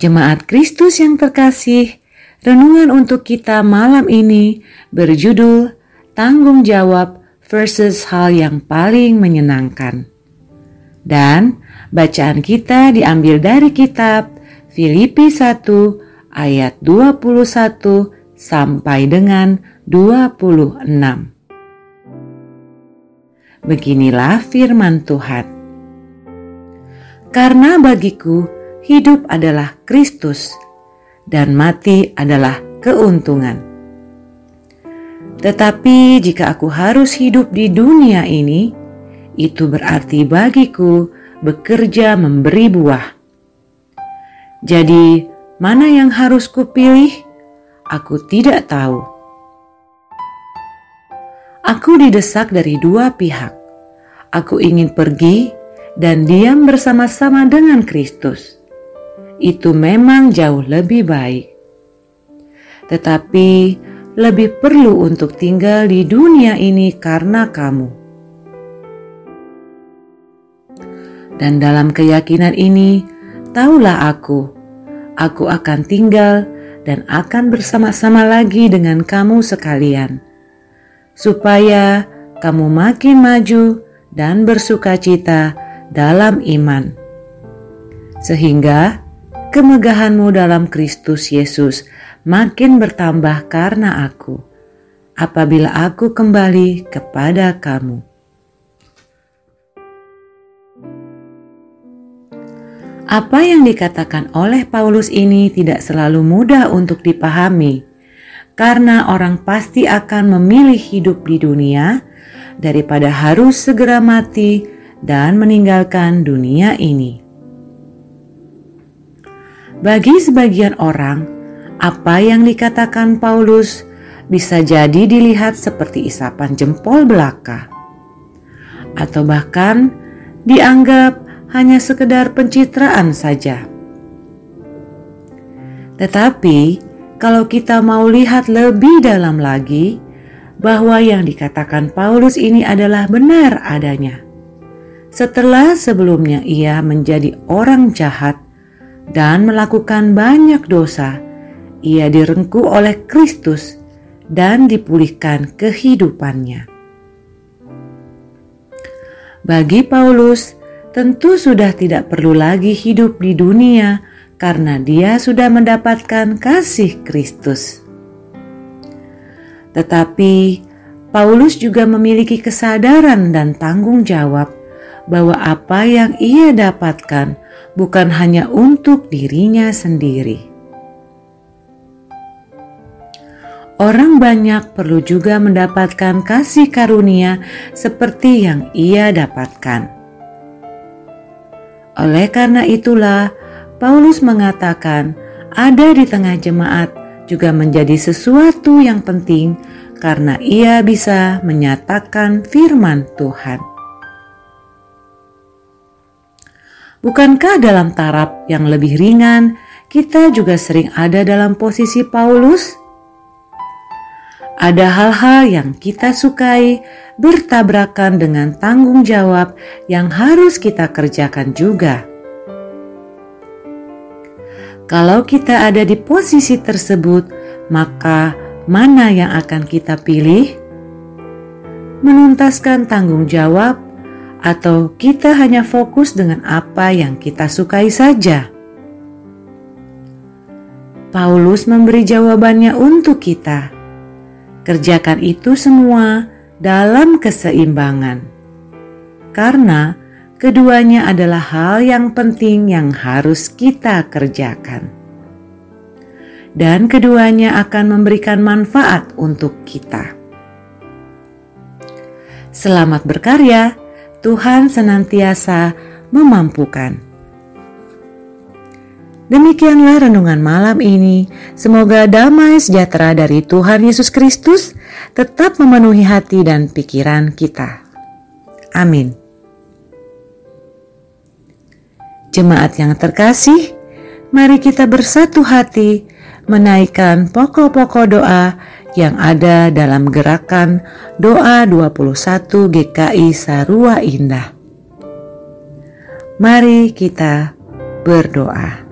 Jemaat Kristus yang terkasih, renungan untuk kita malam ini berjudul Tanggung Jawab versus Hal yang Paling Menyenangkan. Dan bacaan kita diambil dari kitab Filipi 1 ayat 21 sampai dengan 26. Beginilah firman Tuhan. Karena bagiku hidup adalah Kristus dan mati adalah keuntungan. Tetapi jika aku harus hidup di dunia ini, itu berarti bagiku bekerja memberi buah. Jadi, mana yang harus kupilih? Aku tidak tahu. Aku didesak dari dua pihak. Aku ingin pergi dan diam bersama-sama dengan Kristus itu memang jauh lebih baik. Tetapi lebih perlu untuk tinggal di dunia ini karena kamu. Dan dalam keyakinan ini, taulah aku, aku akan tinggal dan akan bersama-sama lagi dengan kamu sekalian, supaya kamu makin maju dan bersuka cita dalam iman, sehingga kemegahanmu dalam Kristus Yesus makin bertambah karena aku, apabila aku kembali kepada kamu. Apa yang dikatakan oleh Paulus ini tidak selalu mudah untuk dipahami, karena orang pasti akan memilih hidup di dunia daripada harus segera mati dan meninggalkan dunia ini. Bagi sebagian orang, apa yang dikatakan Paulus bisa jadi dilihat seperti isapan jempol belaka, atau bahkan dianggap hanya sekedar pencitraan saja. Tetapi, kalau kita mau lihat lebih dalam lagi, bahwa yang dikatakan Paulus ini adalah benar adanya. Setelah sebelumnya ia menjadi orang jahat, dan melakukan banyak dosa, ia direngku oleh Kristus dan dipulihkan kehidupannya. Bagi Paulus, tentu sudah tidak perlu lagi hidup di dunia karena dia sudah mendapatkan kasih Kristus. Tetapi Paulus juga memiliki kesadaran dan tanggung jawab bahwa apa yang ia dapatkan bukan hanya untuk dirinya sendiri. Orang banyak perlu juga mendapatkan kasih karunia seperti yang ia dapatkan. Oleh karena itulah, Paulus mengatakan, ada di tengah jemaat juga menjadi sesuatu yang penting karena ia bisa menyatakan firman Tuhan. Bukankah dalam taraf yang lebih ringan, kita juga sering ada dalam posisi Paulus? Ada hal-hal yang kita sukai bertabrakan dengan tanggung jawab yang harus kita kerjakan juga. Kalau kita ada di posisi tersebut, maka mana yang akan kita pilih? Menuntaskan tanggung jawab atau kita hanya fokus dengan apa yang kita sukai saja? Paulus memberi jawabannya untuk kita. Kerjakan itu semua dalam keseimbangan, karena keduanya adalah hal yang penting yang harus kita kerjakan, dan keduanya akan memberikan manfaat untuk kita. Selamat berkarya! Tuhan senantiasa memampukan. Demikianlah renungan malam ini. Semoga damai sejahtera dari Tuhan Yesus Kristus tetap memenuhi hati dan pikiran kita. Amin. Jemaat yang terkasih, mari kita bersatu hati menaikkan pokok-pokok doa yang ada dalam gerakan doa 21 GKI Sarua Indah. Mari kita berdoa.